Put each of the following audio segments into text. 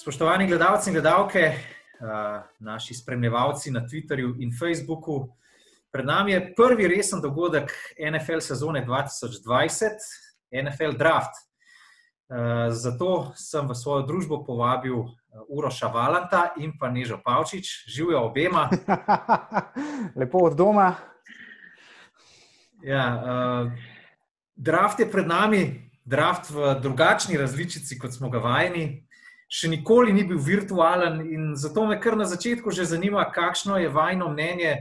Spoštovani gledalci in gledalke, naši spremljevalci na Twitterju in Facebooku, pred nami je prvi resen dogodek NFL sezone 2020, NFL Draft. Zato sem v svojo družbo povabil Uroša Valanta in pa Nežo Pavčič, živijo obema. Lepo od doma. Ja, draft je pred nami, draft v drugačni različici, kot smo ga vajeni. Še nikoli ni bil virtualen, in zato me kar na začetku že zanima, kakšno je vajno mnenje,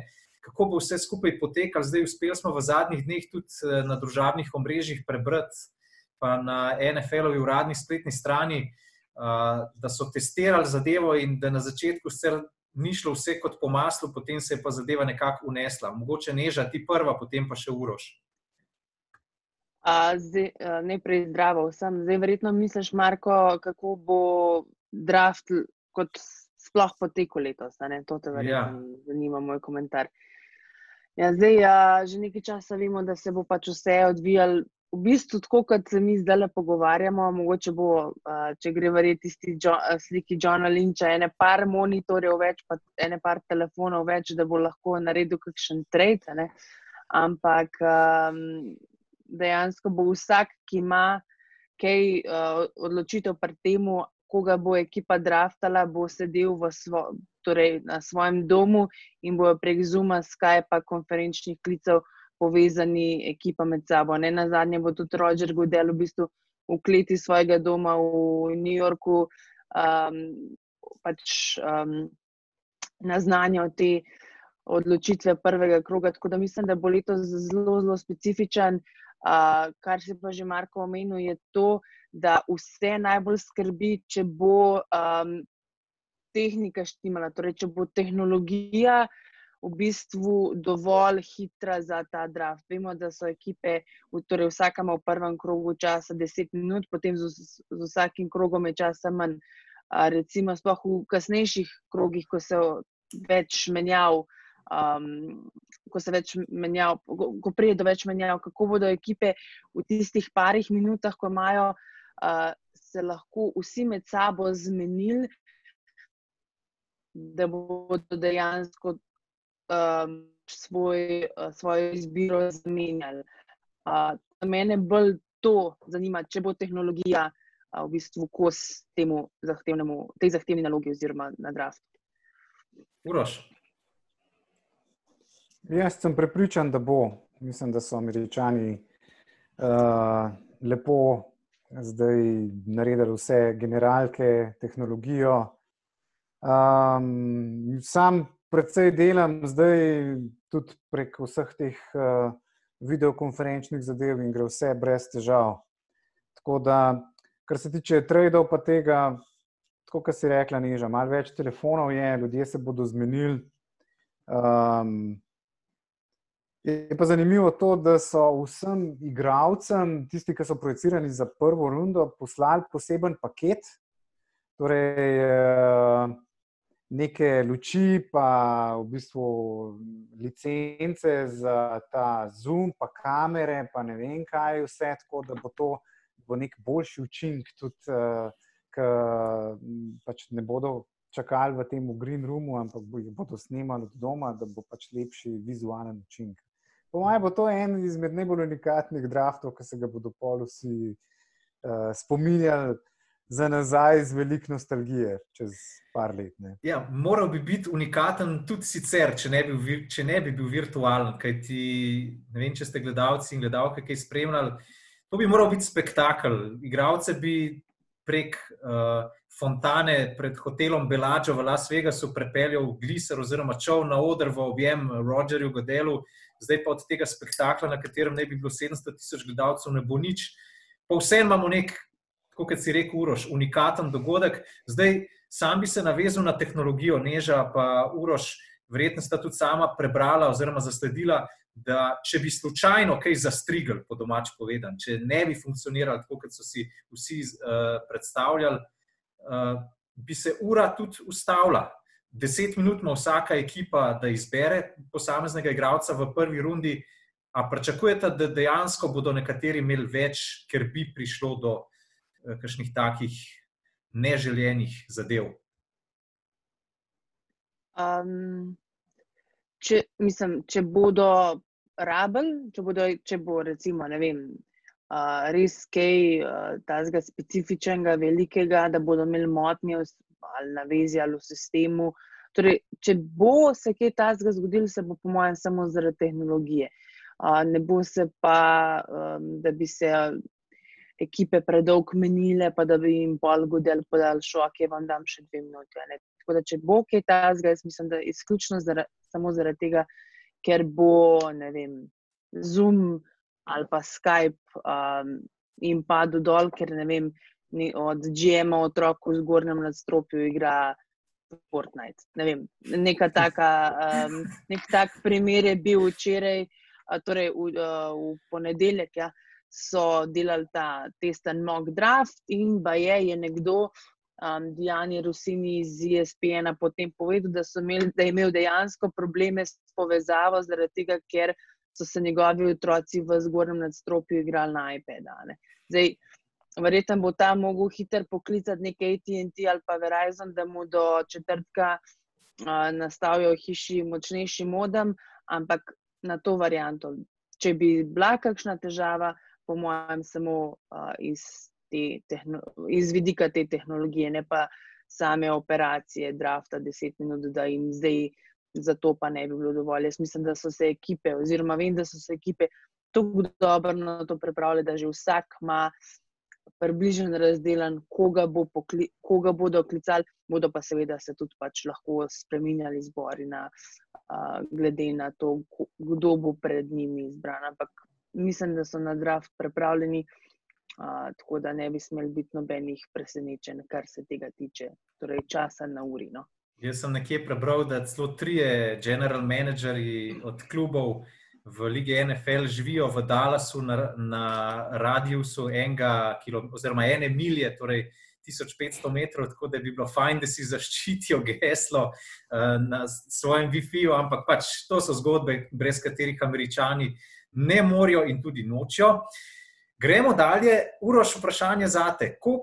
kako bo vse skupaj potekalo. Zdaj, uspeli smo v zadnjih dneh tudi na družabnih omrežjih prebrati, pa na NFL-ovi uradni spletni strani, da so testirali zadevo in da na začetku ni šlo vse kot po maslu, potem se je pa zadeva nekako unesla. Mogoče neža ti prva, potem pa še urož. Najprej zdravo vsem. Zdaj, verjetno misliš, Marko, kako bo draft kot sploh potekel letos. To te verjetno ja. zanima, moj komentar. Ja, zdaj, ja, že nekaj časa vemo, da se bo pač vse odvijalo v bistvu tako, kot se mi zdaj le pogovarjamo. Mogoče bo, če gre verjeti tisti sliki Johna Lynča, ene par monitorjev več, pa ene par telefonov več, da bo lahko naredil kakšen trade. Ampak dejansko bo vsak, ki ima kaj uh, odločitev pri tem, koga bo ekipa draftala, bo sedel svo, torej na svojem domu in bo prek Zuma, Skypa, konferenčnih klicev povezani ekipa med sabo. Ne na zadnje bo tudi Roger Godel v bistvu v kleti svojega doma v New Yorku um, pač um, naznanjal te odločitve prvega kroga. Tako da mislim, da bo letos zelo, zelo specifičen. Uh, kar se pa že Marko omenil, je to, da vse najbolj skrbi, če bo um, tehnika štimala, torej če bo tehnologija v bistvu dovolj hitra za ta draft. Vemo, da so ekipe, torej vsaka ima v prvem krogu časa 10 minut, potem z, z vsakim krogom je časa manj. Uh, recimo, sploh v kasnejših krogih, ko se več menjav um, ko se več menjav, ko pride do več menjav, kako bodo ekipe v tistih parih minutah, ko imajo, uh, se lahko vsi med sabo zmenili, da bodo dejansko um, svoj, uh, svojo izbiro zamenjali. Uh, mene bolj to zanima, če bo tehnologija uh, v bistvu kos temu zahtevnemu, tej zahtevni nalogi oziroma na draft. Uroš. Jaz sem prepričan, da bo. Mislim, da so američani uh, lepo zdaj naredili vse generalke, tehnologijo. Um, sam predvsej delam zdaj tudi prek vseh teh uh, videokonferenčnih zadev in gre vse brez težav. Tako da, kar se tiče tradeov, pa tega, kot si rekla, niža, malo več telefonov je, ljudje se bodo zmenili. Um, Je pa zanimivo to, da so vsem igravcem, tisti, ki so projicirani za prvo rundo, poslali poseben paket, torej eh, neke luči, pa v bistvu licence za ta zoom, pa kamere, pa ne vem kaj, vse tako, da bo to bo nek boljši učinek, tudi eh, ki pač ne bodo. Čakali v tem green roomu, ampak bodo snemali od doma, da bo pač lepši vizualen učinek. Po mojem, bo to en izmed najbolj unikatnih draftov, ki se ga bodo pol vsi uh, spominjali za nazaj z veliko nostalgije čez par let. Ja, moral bi biti unikaten tudi sicer, če ne bi, če ne bi bil virtualen. Kajti, ne vem, če ste gledalci in gledalke kaj spremljali. To bi moral biti spektakel. Igravce bi prek uh, fontane pred hotelom Belačo v Las Vegasu prepeljal gliser oziroma čov na oder v objem Rogerju Godelu zdaj pa od tega spektakla, na katerem ne bi bilo 700 tisoč gledalcev, ne bo nič. Pa vseeno imamo nek, kot si rekel, urož, unikaten dogodek. Zdaj, sam bi se navezal na tehnologijo, neža pa urož, verjetno sta tudi sama prebrala oziroma zasledila. Da, če bi slučajno kaj zastrigli, po domač povedan, če ne bi funkcionirali tako, kot so si vsi uh, predstavljali, uh, bi se ura tudi ustavila deset minut ima vsaka ekipa, da izbere posameznega igralca v prvi rundi. A pričakujete, da dejansko bodo nekateri imeli več, ker bi prišlo do uh, kakšnih takih neželjenih zadev? Um, če, mislim, če bodo rabili, če, bodo, če bo recimo, ne vem, uh, res kaj uh, tazga specifičnega, velikega, da bodo imeli motnje ali na vezi ali v sistemu. Torej, če bo se kaj tazga zgodilo, se bo po mojem samo zaradi tehnologije. Uh, ne bo se pa, um, da bi se ekipe predolgo menile, pa da bi jim pol godel podal šok, je vam dam še dve minuti. Tako da, če bo kaj tazga, jaz mislim, da izključno zaradi, samo zaradi tega, ker bo, ne vem, Zoom ali pa Skype um, in pa dol, ker ne vem, od GM-a otrok v zgornjem nadstropju igra. Fortnite. Ne vem, neka taka, um, nek tak primer je bil včeraj, torej v, v ponedeljek. Ja, uh, so delali ta testen mock draft, in pa je, je nekdo, um, Diani Rusini iz ESPN-a, potem povedal, da, imeli, da je imel dejansko probleme s povezavo, zaradi tega, ker so se njegovi otroci v zgornjem nadstropju igrali na iPad. Zdaj, verjetno bo ta mogel hitro poklicati nekaj ATT ali pa Verizon, da mu do četrtka uh, nastavijo v hiši močnejši modem, ampak na to varianto. Če bi bila kakšna težava, po mojem, samo uh, iz, iz vidika te tehnologije, ne pa same operacije, drafta 10 minut, da jim zdaj za to pa ne bi bilo dovolj. Jaz mislim, da so se ekipe, oziroma vem, da so se ekipe tako dobro na to pripravljene, da že vsak ima. Približen razdeljen, koga, bo pokli, koga bodo klicali, bodo pa seveda se tudi pač lahko spremenjali zbori, na, uh, glede na to, kdo bo pred njimi izbran. Ampak mislim, da so na draft pripravljeni, uh, tako da ne bi smeli biti nobenih presenečenj, kar se tega tiče, torej časa na uri. No. Jaz sem nekje prebral, da celo trije general menedžerji od klubov v Ligi NFL živijo v Dallasu na, na radiusu enega kilometra, oziroma ene milje. Torej 1500 metrov, tako da bi bilo fajn, da si zaščitijo geslo uh, na svojem WiFi-ju, ampak pač to so zgodbe, brez katerih američani ne morajo in tudi nočijo. Gremo dalje. Uroš, vprašanje za te. Kako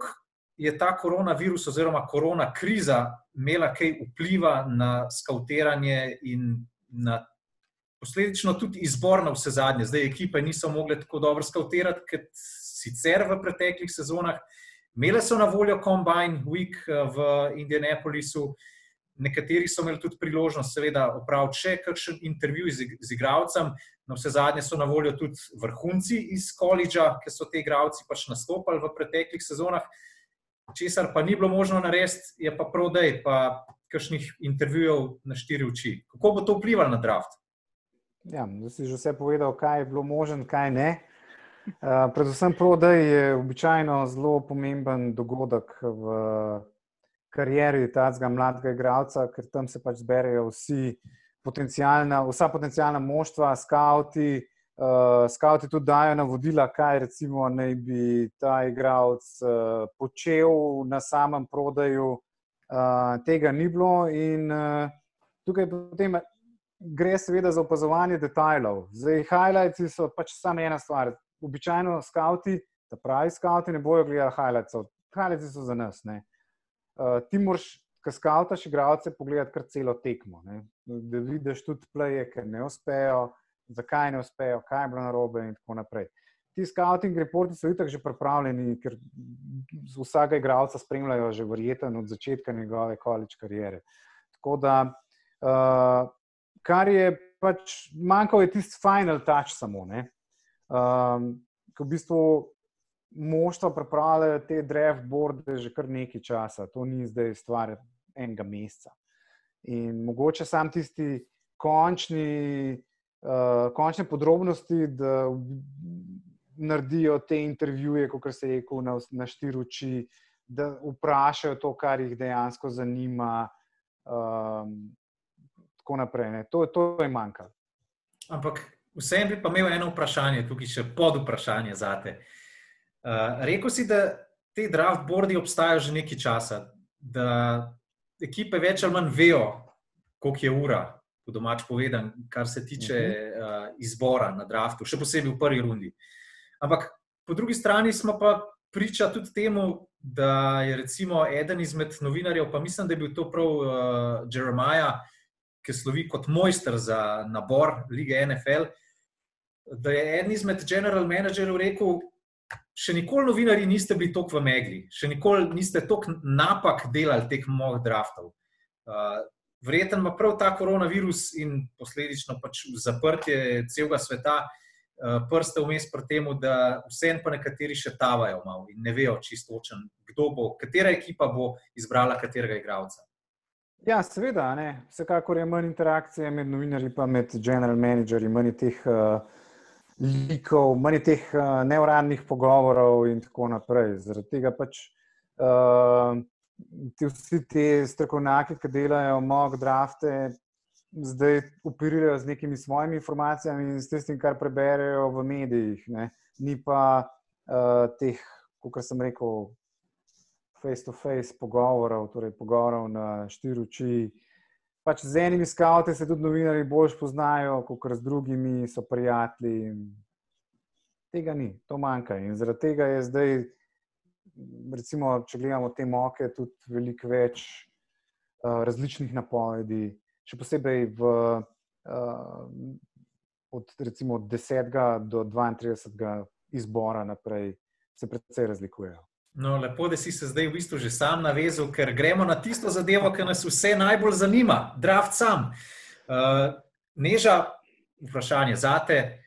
je ta koronavirus oziroma korona kriza imela kaj vpliva na skautiranje in na posledično tudi izbor na vse zadnje? Zdaj ekipe niso mogle tako dobro skautirati, kot sicer v preteklih sezonah. Imele so na voljo Combine Week eh, v Indianapolisu, nekateri so imeli tudi priložnost, seveda, opraviti še kakšen intervju z, igravcem. Na vse zadnje so na voljo tudi vrhunci iz koledža, ki so te igravci pač nastopali v preteklih sezonah. Česar pa ni bilo možno narediti, je pa prodaj, pa kakšnih intervjujev na štiri oči. Kako bo to vplivalo na draft? Ja, da si že vse povedal, kaj je bilo možno, kaj ne. Uh, predvsem prodaj je običajno zelo pomemben dogodek v karieri tega mladega igralca, ker tam se pač zberejo vsi potencijalna, vsa potencijalna moštva, skauti. Uh, skauti tudi dajo navodila, kaj recimo naj bi ta igralec uh, počel na samem prodaju. Uh, tega ni bilo, in uh, tukaj potem gre seveda za opazovanje detajlov. Zdaj, highlights so pač samo ena stvar. Običajno skauti, ta pravi skauti, ne bojo gledali highlightsov. Highlights so za nas. Uh, uh, ti moraš, ki skautaš igralce, pogledati kar celo tekmo. Ne? Da vidiš tudi pleje, ker ne uspejo, zakaj ne uspejo, kaj je bilo narobe in tako naprej. Ti scouting reporti so itak že pripravljeni, ker vsakega igralca spremljajo že verjeten od začetka njegove količ karijere. Tako da, uh, kar je pač manjkalo, je tisti final touch samo. Um, v bistvu moštva pripravljajo te draft boarde že kar nekaj časa, to ni zdaj stvar enega meseca. In mogoče sam tisti končni, uh, končne podrobnosti, da naredijo te intervjuje, kot se je rekel, na, na štiri oči, da vprašajo to, kar jih dejansko zanima. Um, tako naprej. To, to je manjkalo. Ampak vsem bi pa imel eno vprašanje, tukaj še pod vprašanje za te. Uh, rekel si, da te draft boardi obstajajo že nekaj časa, da ekipe več ali manj vejo, koliko je ura, po domač povedan, kar se tiče uh, izbora na draftu, še posebej v prvi rundi. Ampak po drugi strani smo pa priča tudi temu, da je recimo eden izmed novinarjev, pa mislim, da je bil to prav uh, Jeremiah, ki slovi kot mojster za nabor lige NFL. Da je eden izmed general managerjev rekel, še nikoli novinari niste bili tako v megli, še nikoli niste tako napak delali teh mojih draftov. Uh, Verjetno ima prav ta koronavirus in posledično pač zaprtje celega sveta uh, prste vmes pri tem, da vsem pa nekateri še tavajo malo in ne vejo čisto točen, kdo bo, katera ekipa bo izbrala katerega igralca. Ja, seveda, ne. vsekakor je manj interakcije med novinarji in med general managerji, manj teh uh, likov, manj teh uh, neuradnih pogovorov in tako naprej. Zaradi tega pač uh, ti vsi ti strokovnjaki, ki delajo mock drafte, zdaj operirajo z nekimi svojimi informacijami in s tistim, kar preberejo v medijih. Ne. Ni pa uh, teh, kot sem rekel, face-to-face -face pogovorov, torej pogovorov na štiri oči. Pač z enimi skavti se tudi novinari bolj poznajo, kot z drugimi so prijatelji. Tega ni, to manjka. In zaradi tega je zdaj, recimo, če gledamo te moke, tudi veliko več uh, različnih napovedi, še posebej v, uh, od recimo 10. do 32. izbora naprej, se precej razlikujejo. No, lepo, da si se zdaj v bistvu že sam navezal, ker gremo na tisto zadevo, ki nas vse najbolj zanima, draft sam. Uh, Neža, vprašanje za te.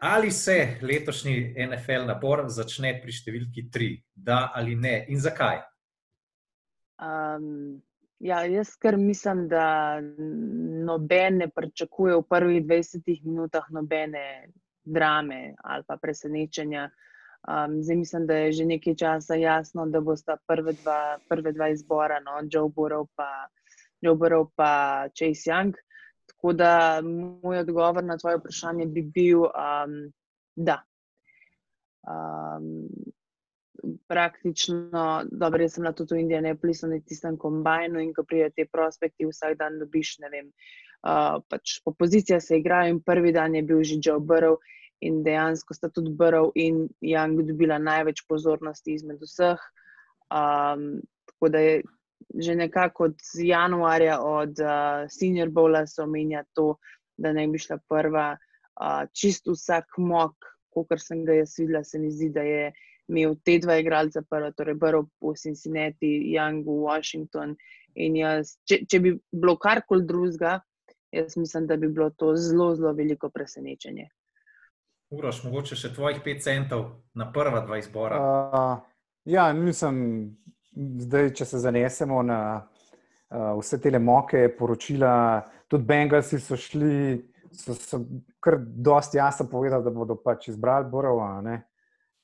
Ali se letošnji NFL nabor začne pri številki 3, da ali ne, in zakaj? Um, ja, jaz kar mislim, da noben ne pričakuje v prvih 20 minutah nobene drame ali pa presenečenja. Um, zdaj mislim, da je že nekaj časa jasno, da bo sta prve dva, prve dva izbora, no, Joe Burrow pa, Joe Burrow pa Chase Young. Tako da moj odgovor na tvoje vprašanje bi bil, um, da. Um, praktično, dobro, jaz sem na tudi v Indianapolisu, na tistem kombajnu in ko pride te prospekti, vsak dan dobiš, ne vem, uh, pač po pozicijah se igrajo in prvi dan je bil že Joe Burrow in dejansko sta tudi Brov in Young dobila največ pozornosti izmed vseh. Um, tako da je že nekako od januarja, od uh, Senior Bowla, se omenja to, da ne bi šla prva. Uh, čist vsak mok, kot sem ga jaz videla, se mi zdi, da je imel te dva igralca, prvo, torej Brov v Cincinnati, Young v Washington. In jaz, če, če bi bilo karkoli drugega, jaz mislim, da bi bilo to zelo, zelo veliko presenečenje. Uroš, mogoče še tvojih pet centov na prva dva izbora. Uh, ja, nisem zdaj, če se zanesemo na uh, vse te moke, poročila. Tudi Bengalsi so šli, so, so kar dosti jasno povedali, da bodo pač izbrali Borova.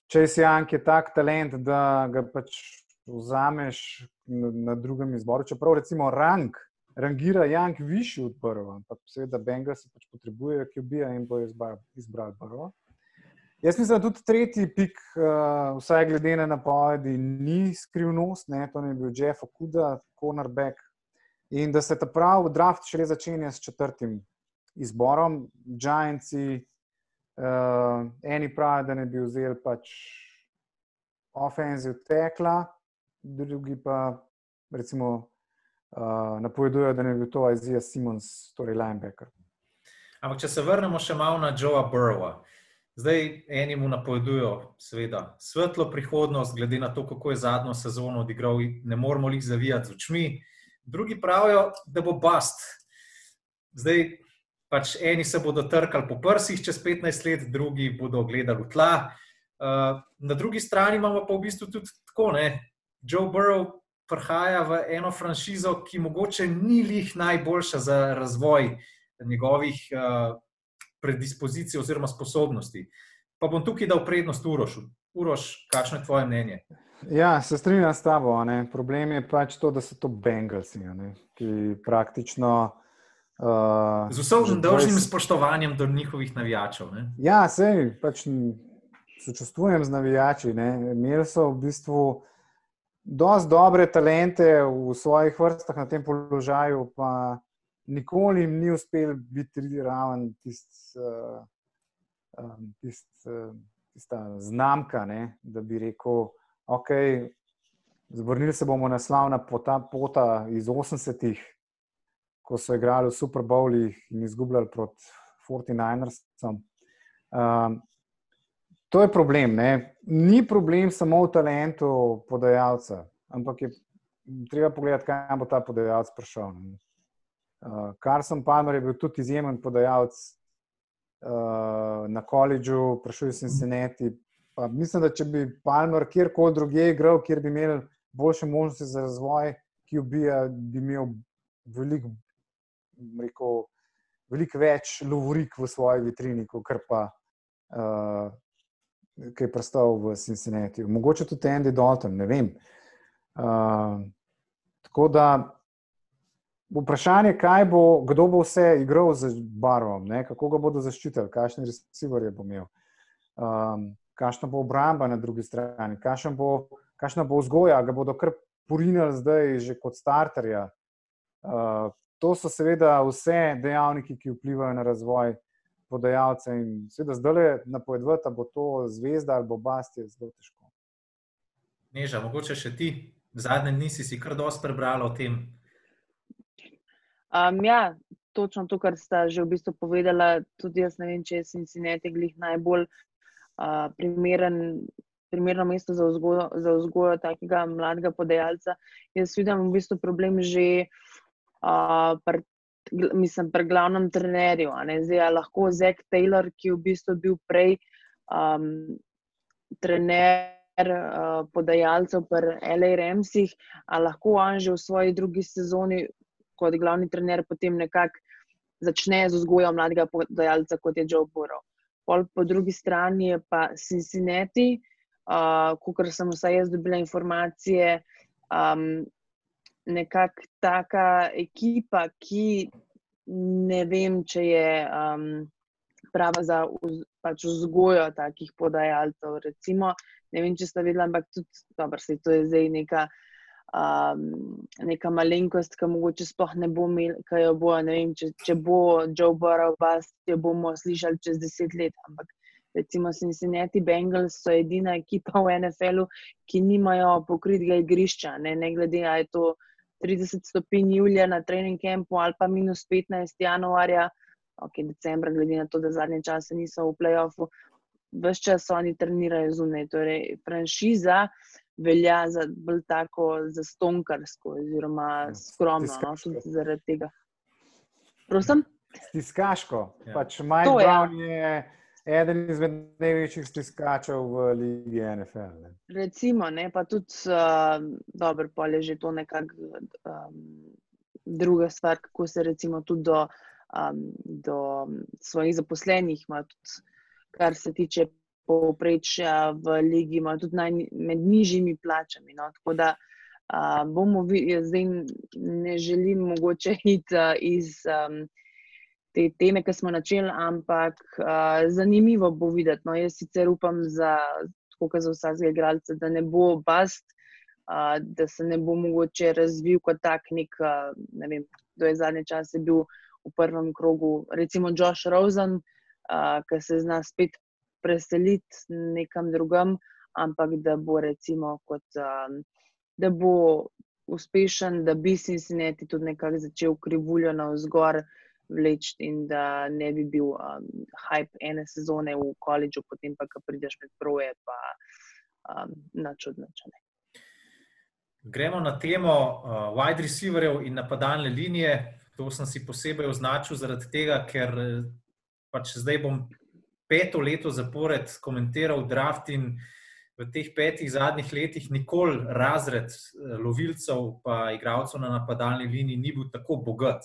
Če si Jank je tak talent, da ga pač vzameš na, na drugem izboru, čeprav recimo rang. Rangira Jank višji od prva, ampak seveda Bengalsi pač potrebujejo, ki ubija in bo izbral prvo. Jaz mislim, da tudi tretji pik, uh, vsaj glede na napovedi, ni skrivnost, ne? to ne bi bil Jeff Okuda, cornerback. In da se ta pravi draft šele začenja s četrtim izborom. Giantsi, uh, eni pravijo, da ne bi vzeli pač offensive tekla, drugi pa recimo uh, napovedujejo, da ne bi bil to Isaiah Simons, torej linebacker. Ampak če se vrnemo še malo na Joea Burrowa. Zdaj, eni mu napovedujejo, seveda, svetlo prihodnost, glede na to, kako je zadnjo sezono odigral, ne moramo jih zavijati z očmi. Drugi pravijo, da bo bast. Zdaj, pač eni se bodo trkali po prsih čez 15 let, drugi bodo gledali v tla. Uh, na drugi strani imamo pa v bistvu tudi tako, da Joe Burrow prihaja v eno franšizo, ki mogoče ni lih najboljša za razvoj njegovih. Uh, predispozicij oziroma sposobnosti. Pa bom tukaj dal prednost Urošu. Uroš, kakšno je tvoje mnenje? Ja, se strinjam s tabo. Ne. Problem je pač to, da so to Bengalsi, ne, ki praktično. Uh, Z vsem dolžnim 20... spoštovanjem do njihovih navijačev. Ne. Ja, sej, pač sočustvujem z navijači. Imeli so v bistvu dosti dobre talente v svojih vrstah na tem položaju, pa nikoli jim ni uspel biti raven tist, uh, tist, uh, tista znamka, ne, da bi rekel, ok, zvrnili se bomo na slavna pota, pota iz 80-ih, ko so igrali v Super Bowlih in izgubljali proti 49ersom. Um, to je problem. Ne? Ni problem samo v talentu podajalca, ampak je treba pogledati, kam bo ta podajalec prišel. Uh, Carson Palmer je bil tudi izjemen podajalec uh, na koledžu, prišel iz Cincinnati. Pa mislim, da če bi Palmer kjerkoli drugje igral, kjer bi imel boljše možnosti za razvoj, ki ubija, bi imel veliko velik več lovorik v svoji vitrini, kot pa uh, ki je prestal v Cincinnati. Mogoče tudi Andy Dalton, ne vem. Uh, tako da vprašanje, kaj bo, kdo bo vse igral z barvom, ne? kako ga bodo zaščitili, kakšne receiverje bo imel, um, kakšna bo obramba na drugi strani, kakšna bo, kakšna bo vzgoja, ga bodo kar porinili zdaj že kot starterja. Uh, to so seveda vse dejavniki, ki vplivajo na razvoj podajalca in seveda zdaj napovedati, da bo to zvezda ali bo bast, je zelo težko. Neža, mogoče še ti, zadnje dni si, si kar dosti prebrala o tem. Um, ja, točno to, kar sta že v bistvu povedala. Tudi jaz ne vem, če je Cincinnati glih najbolj uh, primeren. Primerno mesto za vzgojo, za vzgojo takega mladega podajalca. Jaz vidim v bistvu problem že uh, pri, mislim, pri glavnem trenerju. Zdaj, lahko Zek Taylor, ki je v bistvu bil prej um, trener uh, podajalcev pri L.A. Remsih, ali lahko on že v svoji drugi sezoni kot glavni trener potem nekako začne z vzgojo mladega podajalca, kot je Joe Burrow. Pol po drugi strani je pa Cincinnati, uh, kot sem vsaj jaz dobila informacije, um, nekako taka ekipa, ki ne vem, če je um, prava za vz, pač vzgojo takih podajalcev. Recimo, ne vem, če ste videli, ampak tudi dobro, se to je zdaj neka um, neka malenkost, ki mogoče sploh ne bo imel, kaj jo bo. Vem, če, če bo Joe Burrow, vas jo bomo slišali čez deset let. Ampak recimo Cincinnati Bengals so edina ekipa v NFL-u, ki nimajo pokritega igrišča, ne, ne glede na to. 30 stopinj julija na trening campu ali pa minus 15 januarja, ok, decembra, glede na to, da zadnje čase niso v playoffu, vse čas oni trenirajo zunaj. Torej, franšiza velja za bolj tako zastonkarsko, oziroma ja, skromno, no, tudi zaradi tega. Prosim? Stiskaško. Ja. Pač Mike to, Brown ja. je eden izmed največjih stiskačev v Ligi NFL. Ne. Recimo, ne, pa tudi uh, dobro, pa je že to nekako um, druga stvar, kako se recimo tudi do, um, do svojih zaposlenih, tudi, kar se tiče povprečja v ligi, imajo tudi naj, med nižjimi plačami. No? Tako da uh, bomo videli, zdaj ne želim mogoče iti uh, iz um, te teme, ki smo načeli, ampak uh, zanimivo bo videti. No? Jaz sicer upam, za, kot za vsakega igralca, da ne bo bast. Uh, da se ne bo mogoče razvil kot tak, nek, uh, ne vem, kdo je zadnji čas bil v prvem krogu, recimo Josh Rosen, uh, ki se zna spet preseliti nekam drugam, ampak da bo recimo kot, um, da bo uspešen, da bi Cincinnati tudi nekako začel krivuljo na vzgor vleči in da ne bi bil um, hype ene sezone v koledžu, potem pa, ko prideš med proje, pa um, na čudno čane. Gremo na temo uh, wide receiverjev in napadalne linije. To sem si posebej označil zaradi tega, ker pač zdaj bom peto leto zapored komentiral draft in v teh petih zadnjih letih nikoli razred eh, lovilcev pa igralcev na napadalni liniji ni bil tako bogat.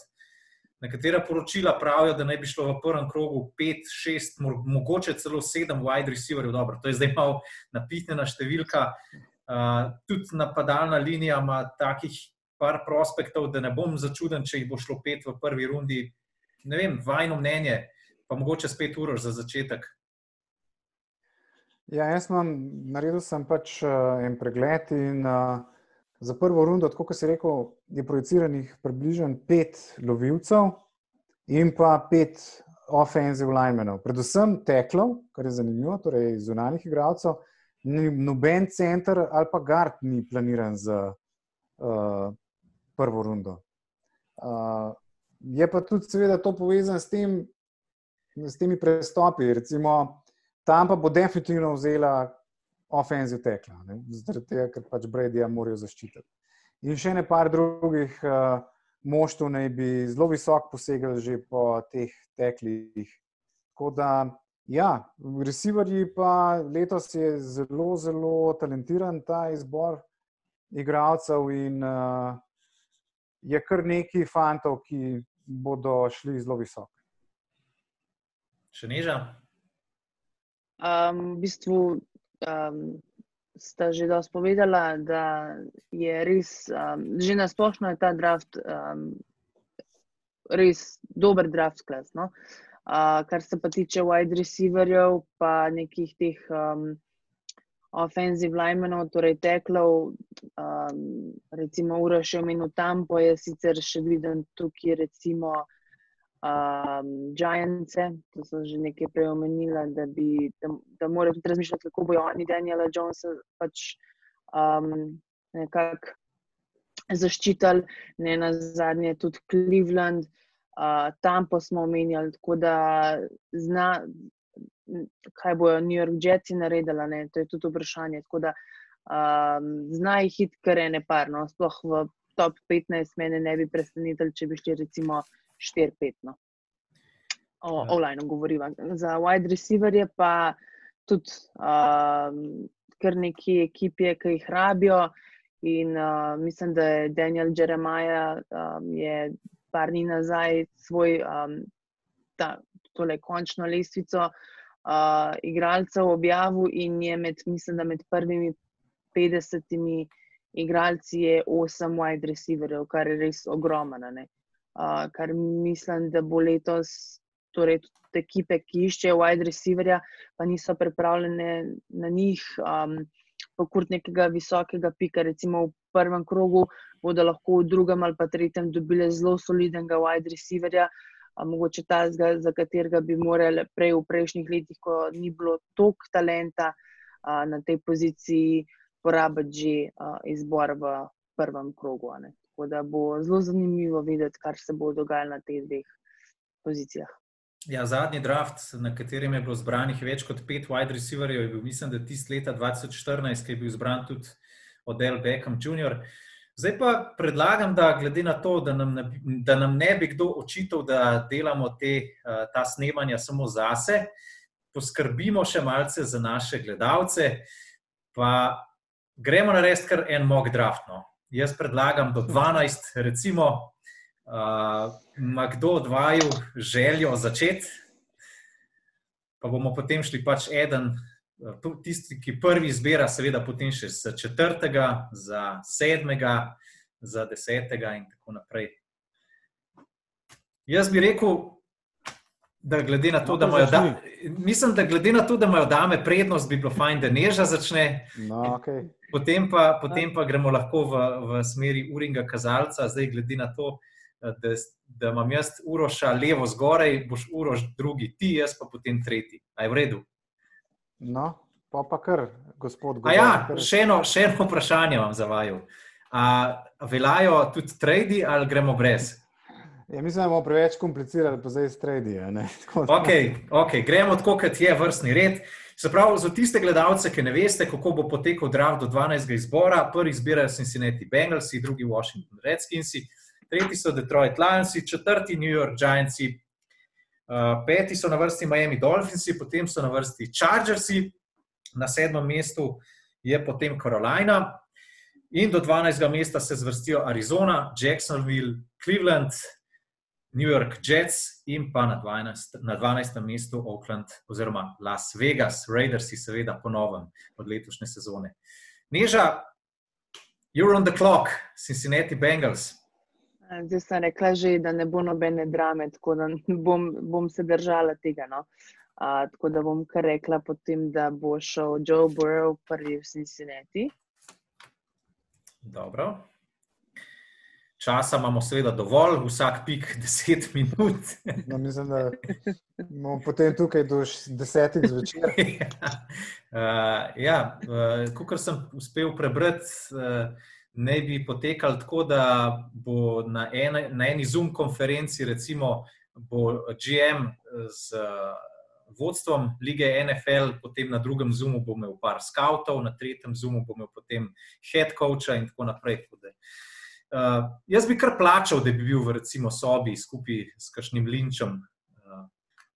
Nekatera poročila pravijo, da naj bi šlo v prvem krogu 5, 6, mogoče celo 7 wide receiverjev. Dobro, to je zdaj malo napitnjena številka. Uh, tudi napadalna linija ima takih par prospektov, da ne bom začuden, če jih bo šlo pet v prvi rundi. Ne vem, vajno mnenje, pa mogoče spet uro za začetek. Ja, jaz sem naredil sem pač uh, en pregled in uh, za prvo rundo, kot si rekel, je projiciranih približno pet lovilcev in pa pet offensive linemenov. Predvsem teklov, kar je zanimivo, torej zunanjih igralcev, noben center ali pa gard ni planiran za uh, prvo rundo. Uh, je pa tudi, seveda, to povezano s, tem, s temi prestopi. Recimo, tam pa bo definitivno vzela ofenziv tekla, zaradi tega, ker pač Bradija morajo zaščititi. In še ne par drugih uh, moštv naj bi zelo visok posegel že po teh teklih. Tako da, ja, receiverji pa letos je zelo, zelo talentiran ta izbor igralcev in uh, je kar nekaj fantov, ki bodo šli zelo visoko. Še niža? Um, v bistvu um, sta že dosti povedala, da je res, um, že na splošno je ta draft um, res dober draft klas. No? Uh, kar se pa tiče wide receiverjev, pa nekih teh um, offensive linemenov, torej teklov, um, recimo Ura še omenil tam, pa je sicer še viden tukaj, recimo um, Giants, to so že nekaj prej omenila, da, bi, da, da morajo tudi razmišljati, kako bojo oni Daniela Jonesa pač um, nekako zaščitili, ne na zadnje tudi Cleveland. Uh, tam pa smo omenjali, tako da zna, kaj bojo New York Jetsi naredili, ne? to je tudi vprašanje. Tako da um, znajo hit, kar je ne par, no? sploh v top 15 mene ne bi presenetili, če bi šli recimo 4-5. No? O, ja. online govoriva. Za wide receiverje pa tudi um, kar neki ekipi, ki jih rabijo. In uh, mislim, da je Daniel Jeremiah um, je par dni nazaj svoj um, ta, tole končno lestvico uh, uh, igralcev objavil in je med, mislim, da med prvimi 50 igralci je 8 wide receiverjev, kar je res ogromno. Uh, kar mislim, da bo letos, torej tudi ekipe, ki iščejo wide receiverja, pa niso pripravljene na njih. Um, Pokort nekega visokega pika, recimo v prvem krogu, bodo lahko v drugem ali pa tretjem dobili zelo solidnega wide receiverja, uh, mogoče ta, za katerega bi morali prej v prejšnjih letih, ko ni bilo toliko talenta a, na tej poziciji, porabiti že a, izbor v prvem krogu. Tako da bo zelo zanimivo videti, kar se bo dogajalo na teh dveh pozicijah. Ja, zadnji draft, na katerem je bilo zbranih več kot pet wide receiverjev, je bil, mislim, da tisti leta 2014, ki je bil zbran tudi Odell Beckham Jr. Zdaj pa predlagam, da glede na to, da nam, da nam ne bi kdo očital, da delamo te, eh, ta snemanja samo zase, poskrbimo še malce za naše gledalce, pa gremo narediti kar en mock draft. No. Jaz predlagam do 12, recimo, uh, ima kdo od vaju željo začeti, pa bomo potem šli pač eden tisti, ki prvi izbira, seveda, potem še za četrtega, za sedmega, za desetega in tako naprej. Jaz bi rekel, da glede na to, no, da imajo dame, mislim, da glede na to, da imajo dame prednost, bi bilo fajn, da neža začne. No, okay. potem, pa, potem pa gremo lahko v, v smeri uringa kazalca, zdaj glede na to. Da, da imam jaz uroša levo zgoraj, boš uroš drugi, ti, jaz pa potem tretji. Aj v redu. No, pa pa kar, gospod Gordon. Ja, še, eno, še eno vprašanje vam za vaju. Veljajo tudi tradi ali gremo brez? Ja, mislim, da bomo preveč komplicirali, pa zdaj stredi. Okay, okay. Gremo tako, kot je vrstni red. Se pravi, za tiste gledalce, ki ne veste, kako bo potekal draft do 12. izbora, prvi izbirajo Cincinnati Bengals, drugi Washington Redskins, tretji so Detroit Lions, četrti New York Giants, Uh, peti so na vrsti Miami Dolphins, potem so na vrsti Chargers, na sedmem mestu je potem Carolina, in do 12. mesta se zvrstijo Arizona, Jacksonville, Cleveland, New York Jets in pa na 12. Na 12. mestu Oakland oziroma Las Vegas, Raiders, seveda ponovem od letošnje sezone. Neža, you're on the clock, Cincinnati Bengals. Zdaj sem rekla, že, da ne bo nobene drame, tako da bom, bom se držala tega. No. Uh, tako da bom kar rekla, potem, da bo šel Joe Burrow prvi v Cincinnati. Dobro. Časa imamo seveda dovolj, vsak pik 10 minut. No, mislim, da bomo potem tukaj do 10 zvečer. uh, ja, uh, kot sem uspel prebrati, uh, naj bi potekal tako, da bo na, ena, na eni Zoom konferenci, recimo, bo GM z. Vodstvom lige NFL, potem na drugem zumu bo imel par skavtov, na tretjem zumu bo imel potem head coacha in tako naprej. Uh, jaz bi kar plačal, da bi bil v recimo sobi skupaj s kakšnim linčem, uh,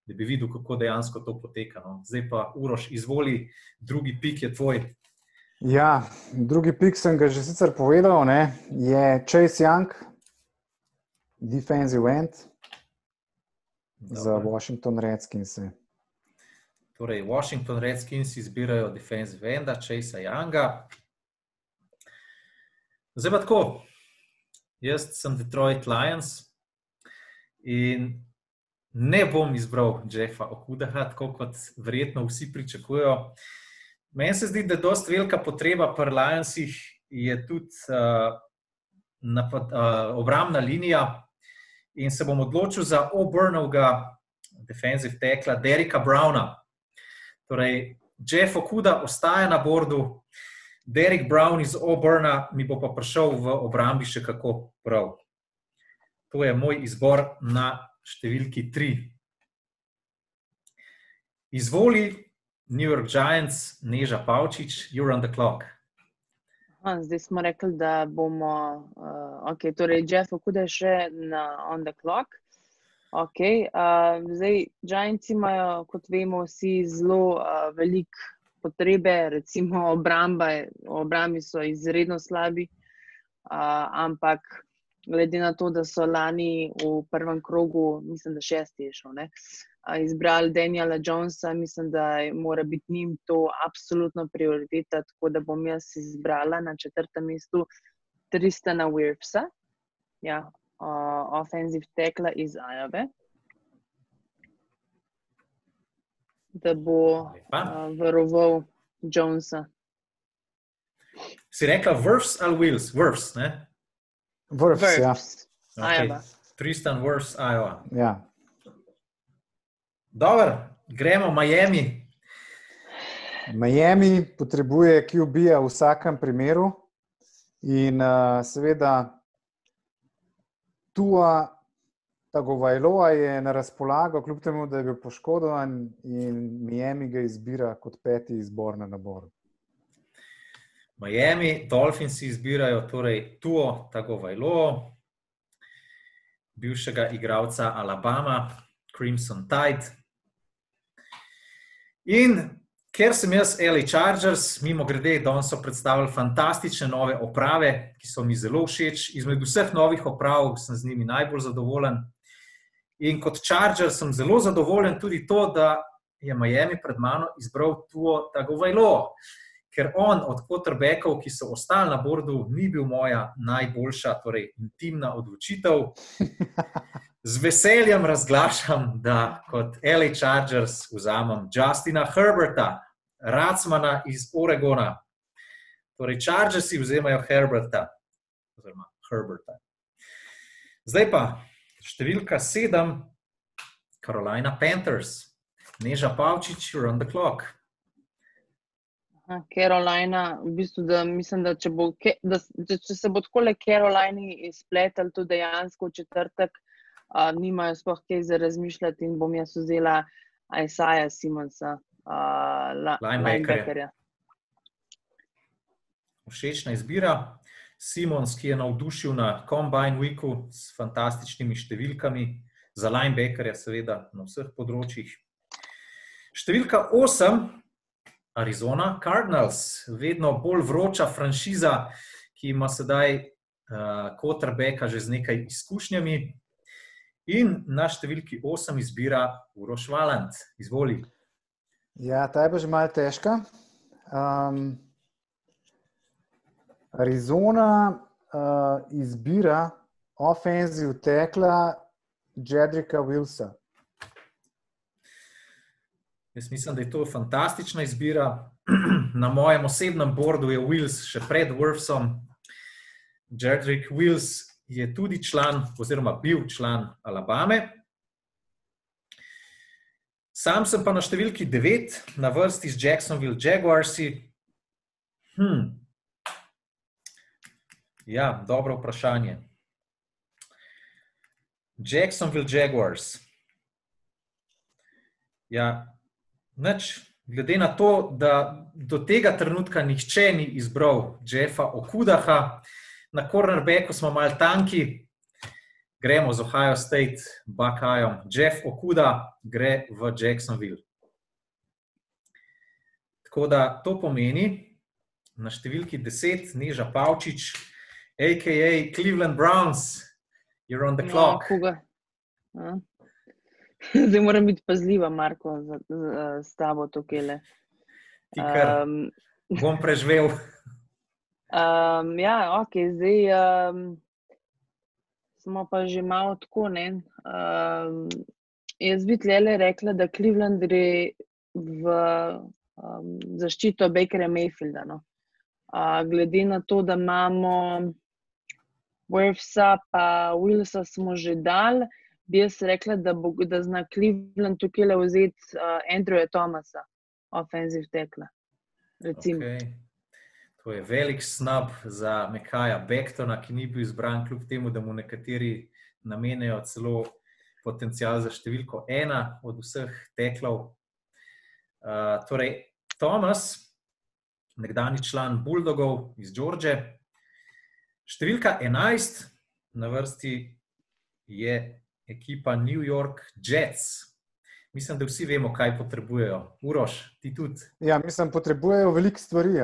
da bi videl, kako dejansko to poteka. No. Zdaj pa, Uroš, izvoli, drugi pik je tvoj. Ja, drugi pik sem ga že sicer povedal, ne, je Chase Young, defensive end Dobre. za Washington Redskins. Torej, Washington Redskins izbirajo defensive enda, Chase Younga. Zdaj pa tako, jaz sem Detroit Lions in ne bom izbral Jeffa Okudaha, tako kot verjetno vsi pričakujejo. Meni se zdi, da je dosta velika potreba pri Lionsih, je tudi uh, napad, uh, obrambna linija. In se bom odločil za obrnovega defensive tekla Derika Browna. Torej, Jeff Okuda ostaja na bordu, Derek Brown iz Obrna mi bo pa prišel v obrambi še kako prav. To je moj izbor na številki tri. Izvoli New York Giants, Neža Pavčič, you're on the clock. Zdaj smo rekli, da bomo, uh, ok, torej Jeff Okuda še na on the clock. Ok, uh, zdaj, Giants imajo, kot vemo, vsi zelo uh, veliko potrebe, recimo obramba, obrambi so izredno slabi, uh, ampak glede na to, da so lani v prvem krogu, mislim, da šesti je šel, ne, izbrali Daniela Jonesa, mislim, da mora biti njim to absolutno prioriteta, tako da bom jaz izbrala na četrtem mestu Tristana Wirfsa. Ja, uh, offensive tackle iz Ajave, da bo uh, varoval Jonesa. Si rekla Vrfs ali Wills? Vrfs, ne? Vrfs, ja. Okay. Tristan Vrfs, Iowa. Ja. Dobro, gremo v Miami. Miami potrebuje QB-ja v vsakem primeru in uh, seveda Tua Tagovailoa je na razpolago, kljub temu, da je bil poškodovan in Miami ga izbira kot peti izbor na naboru. Miami, Dolphins izbirajo torej Tuo Tagovailoa, bivšega igralca Alabama, Crimson Tide. In Ker sem jaz LA Chargers, mimo grede, da so predstavili fantastične nove oprave, ki so mi zelo všeč. Izmed vseh novih oprav sem z njimi najbolj zadovoljen. In kot Charger sem zelo zadovoljen tudi to, da je Miami pred mano izbral Tuo Tagovajlo. Ker on od quarterbackov, ki so ostali na bordu, ni bil moja najboljša, torej intimna odločitev. Z veseljem razglašam, da kot LA Chargers vzamem Justina Herberta, Racmana iz Oregona. Torej, Chargersi vzemajo Herberta, oziroma Herberta. Zdaj pa številka sedem, Carolina Panthers, Neža Pavčič, on the clock. Carolina, v bistvu, da mislim, da če, bo, da, da če se bo tako le Carolina izpletel, tudi dejansko v četrtek, uh, nimajo sploh kaj za razmišljati in bom jaz vzela Isaiah Simonsa uh, linebackerja. Všečna izbira. Simons, ki je navdušil na Combine Weeku s fantastičnimi številkami, za linebackerja, seveda, na vseh področjih. Številka 8, Arizona Cardinals, vedno bolj vroča franšiza, ki ima sedaj Kotrbeka uh, že z nekaj izkušnjami. In na številki 8 izbira Uroš Valant. Izvoli. Ja, ta je pa že malo težka. Um, Arizona uh, izbira ofenziv tekla Jedrika Wilsa. Jaz mislim, da je to fantastična izbira. Na mojem osebnem bordu je Wills še pred Wolfsom. Jedrik Wills je tudi član, oziroma bil član Alabame. Sam sem pa na številki 9, na vrsti z Jacksonville Jaguarsi. Hmm. Ja, dobro vprašanje. Jacksonville Jaguars. Ja, nič, glede na to, da do tega trenutka nihče ni izbral Jeffa Okudaha, na cornerbacku smo mal tanki, gremo z Ohio State, Buckeyom. Jeff Okuda gre v Jacksonville. Tako da to pomeni, na številki 10, Neža Pavčič, a.k.a. Cleveland Browns, you're on the No, clock. koga? A? Zdaj moram biti pazljiva, Marko, z, z, z tabo tukaj. Kar Um, bom preživel. um, ja, ok, zdaj um, smo pa že malo tako. ne. Um, jaz bi tlele rekla, da Cleveland gre v um, zaščito Bakera Mayfielda. No. Uh, glede na to, da imamo Werfsa pa Willsa smo že dal, bi jaz rekla, da, bo, da zna Cleveland tukaj le vzeti uh, Andrewa Thomasa, offensive tackle. Recimo. Okay. To je velik snub za Mekaja Bektona, ki ni bil izbran, kljub temu, da mu nekateri namenjajo celo potencial za številko ena od vseh teklov. Uh, torej, Thomas, nekdani član Bulldogov iz George, številka 11 na vrsti je ekipa New York Jets. Mislim, da vsi vemo, kaj potrebujejo. Uroš, ti tudi. Ja, mislim, potrebujejo veliko stvari,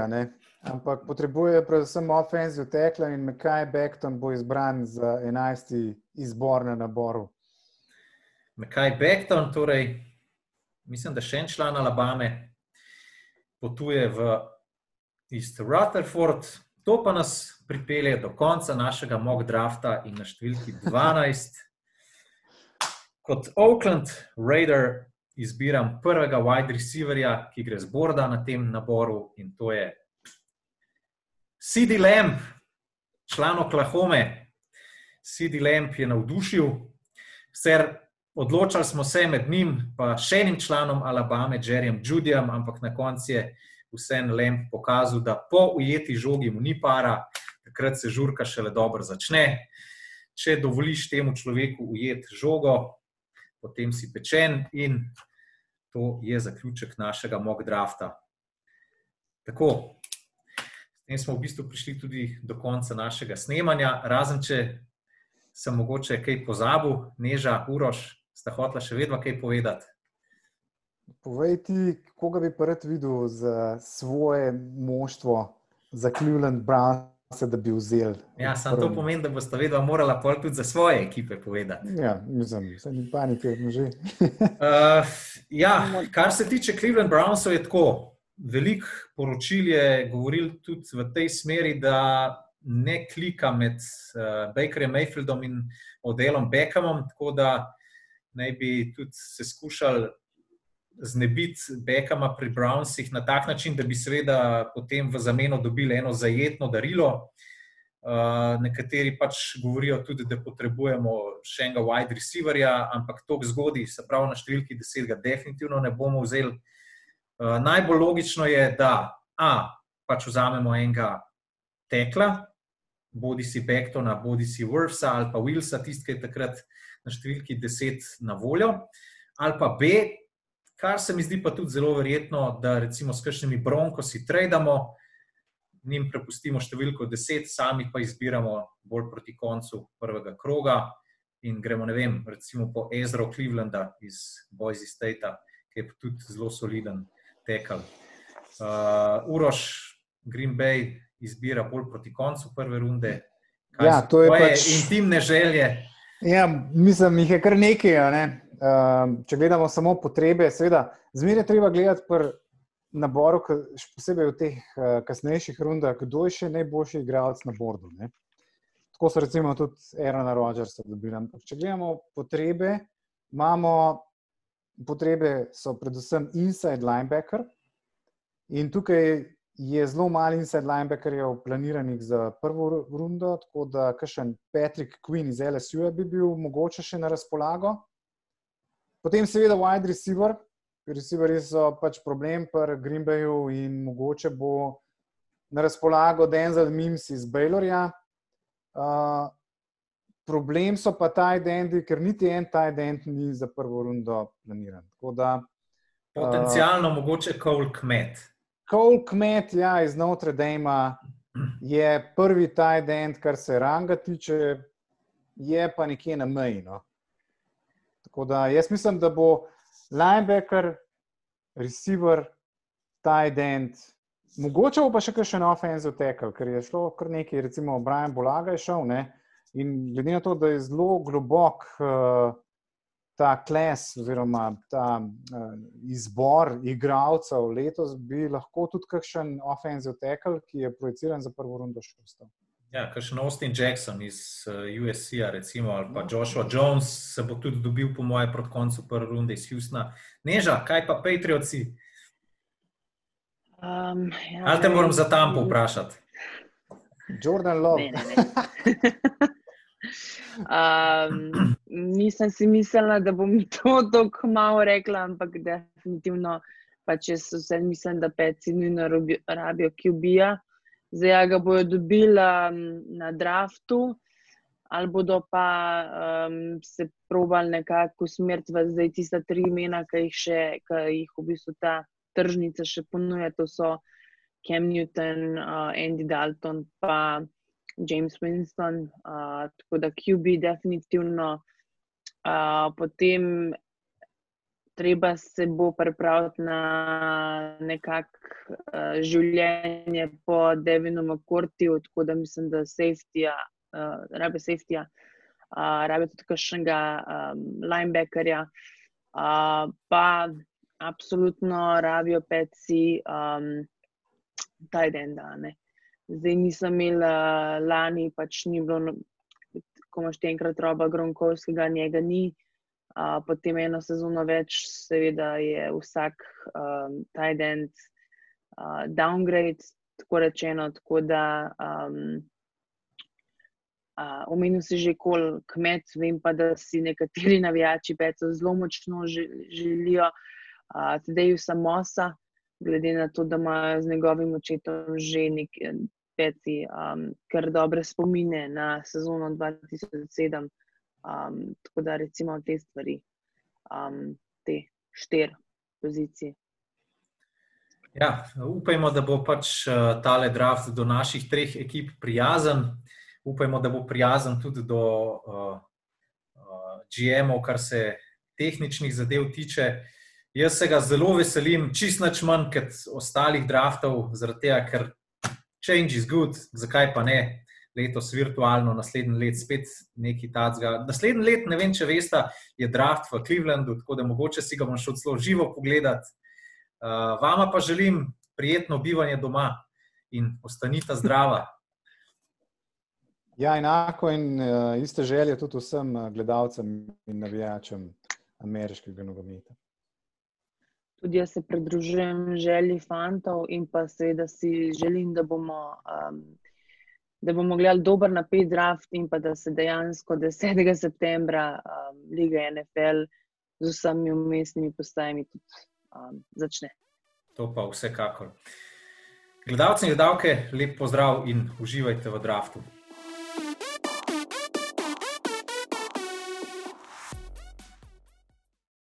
ampak potrebujejo predvsem offensive tackle in Mekaj Bekton bo izbran za 11. izbor na naboru. Mekaj Bekton, torej, mislim, da še en član Alabame, potuje v East Rutherford. To pa nas pripelje do konca našega mock drafta in na številki 12. Kot Oakland Raider izbiram prvega wide receiverja, ki gre z borda na tem naboru, in to je CD Lamb, član Oklahome. CD Lamb je navdušil, sicer odločali smo se med njim in še enim članom Alabame, Jerryjem Judyjem, ampak na koncu je vseeno Lamb pokazal, da po ujeti žogi mu ni para, takrat se žurka šele dobro začne. Če dovoliš temu človeku ujeti žogo, potem si pečen, in to je zaključek našega mock drafta. Tako, s tem smo v bistvu prišli tudi do konca našega snemanja, razen če sem mogoče kaj pozabil, Neža, Uroš, sta hotla še vedno kaj povedati. Povej ti, koga bi pa rad videl za svoje moštvo, za Cleveland Browns, da bi vzel. Ja, samo to pomeni, da boste vedno morala pol tudi za svoje ekipe povedati. Ja, mislim, se ni panike, že. Uh, ja, kar se tiče Cleveland Brownsov, je tako. Veliko poročil je govoril tudi v tej smeri, da ne klika med uh, Bakerjem Mayfieldom in Odelom Beckhamom, tako da naj bi tudi se skušali znebiti Beckhama pri Brownsih na tak način, da bi seveda potem v zameno dobili eno zajetno darilo. Uh, nekateri pač govorijo tudi, da potrebujemo še enega wide receiverja, ampak to zgodi, se pravi na številki 10, ga definitivno ne bomo vzeli. Uh, najbolj logično je, da A, pač vzamemo enega tekla, bodi si Bektona, bodi si Worfsa ali pa Wilsa, tisti, ki je takrat na številki 10 na voljo, ali pa B, kar se mi zdi pa tudi zelo verjetno, da recimo s kakšnimi bronkosi tradamo, njim prepustimo številko 10, sami pa izbiramo bolj proti koncu prvega kroga in gremo, ne vem, recimo po Ezro Clevelanda iz Boise State, ki je tudi zelo soliden tekel. Uh, Uroš, Green Bay izbira bolj proti koncu prve runde. Kaj Ja, to je pač- intimne želje. Ja, mislim, jih je kar nekaj. Ne? Um, če gledamo samo potrebe, seveda, zmeraj je treba gledati pri naboru, še posebej v teh uh, kasnejših rundah, kdo je še najboljši igralec na bordu. Ne? Tako so recimo tudi Aerona Rodgersa dobili. Če gledamo potrebe, imamo potrebe, so predvsem inside linebacker. In tukaj je zelo malo inside linebackerjev planiranih za prvo rundo, tako da kakšen Patrick Quinn iz LSU bi bil mogoče še na razpolago. Potem seveda wide receiver, receiverji so pač problem pri Green Bayu in mogoče bo na razpolago Denzel Mims iz Baylorja. Uh, problem so pa ta idendi, ker niti en ta ident ni za prvo rundo planiran. Da, Potencialno uh, mogoče Cole Kmet. Cole Kmet, ja, iz Notre Dame, je prvi ta ident, kar se ranga tiče, je pa nekje na meji. No. Tako da jaz mislim, da bo linebacker, receiver, ta ident. Mogoče bo pa še kakšen offensive tackle, ker je šlo kar nekaj, recimo Brian Bolaga je šel. Ne? In glede na to, da je zelo globok. Uh, ta kles oziroma ta uh, izbor igralcev letos bi lahko tudi kakšen offensive tackle, ki je projiciran za prvo rundo še ostal. Ja, kakšen Austin Jackson iz uh, eh, USC-a, recimo, ali pa Joshua Jones, se bo tudi dobil, po mojem, proti koncu prve runde iz Houstona. Neža, kaj pa Patriotsi? Um, ja, ali te moram za tam povprašati? Jordan Love. Ne, ne, ne. Um, nisem si mislila, da bom to tako malo rekla, ampak definitivno, pa če so vse, mislim, da peci nujno rabijo, ki ubija. Zdaj ga bodo dobili um, na draftu, ali bodo pa um, se probali nekako usmeriti v zdaj tista tri imena, ki jih, še, ki jih v bistvu ta tržnica še ponuja. To so Cam Newton, uh, Andy Dalton, pa. James Winston, uh, tako da QB definitivno. Uh, potem treba se bo pripraviti na nekakšno uh, življenje po Devinu Makortiju, tako da mislim, da safety-ja, uh, rabe safety-ja, uh, rabe tudi kakšnega um, linebackerja, uh, pa absolutno rabijo peci um, taj den dan. Zdaj nisem imela lani, pač ni bilo, ko imaš enkrat roba Gronkovskega, njega ni. Uh, potem eno sezono več, seveda je vsak um, tajdent uh, downgrade, tako rečeno. Tako da um, uh, omenil si že kol kmet, vem pa, da si nekateri navijači peco zelo močno želijo, uh, tudi v samosa glede na to, da ima z njegovim očetom že nekaj peti, um, kar dobre spomine na sezono 2007. Um, tako da recimo te stvari, um, te štiri pozicije. Ja, upajmo, da bo pač uh, tale draft do naših treh ekip prijazen. Upajmo, da bo prijazen tudi do uh, uh, GM-ov, kar se tehničnih zadev tiče. Jaz se ga zelo veselim, čist nič manj kot ostalih draftov, zaradi tega, ker change is good, zakaj pa ne, letos virtualno, naslednji let spet neki tacga. Naslednji let, ne vem, če veste, je draft v Clevelandu, tako da mogoče si ga bom šel celo živo pogledati. Uh, vama pa želim prijetno bivanje doma in ostanite zdrava. Ja, enako in uh, iste želje tudi vsem gledalcem in navijačem ameriškega nogometa. Tudi jaz se pridružujem želji fantov in pa seveda si želim, da bomo, um, da bomo gledali dober napet draft in pa da se dejansko 10. septembra um, Liga NFL z vsemi umestnimi postajami tudi um, začne. To pa vsekakor. Gledalci in gledalke, lep pozdrav in uživajte v draftu.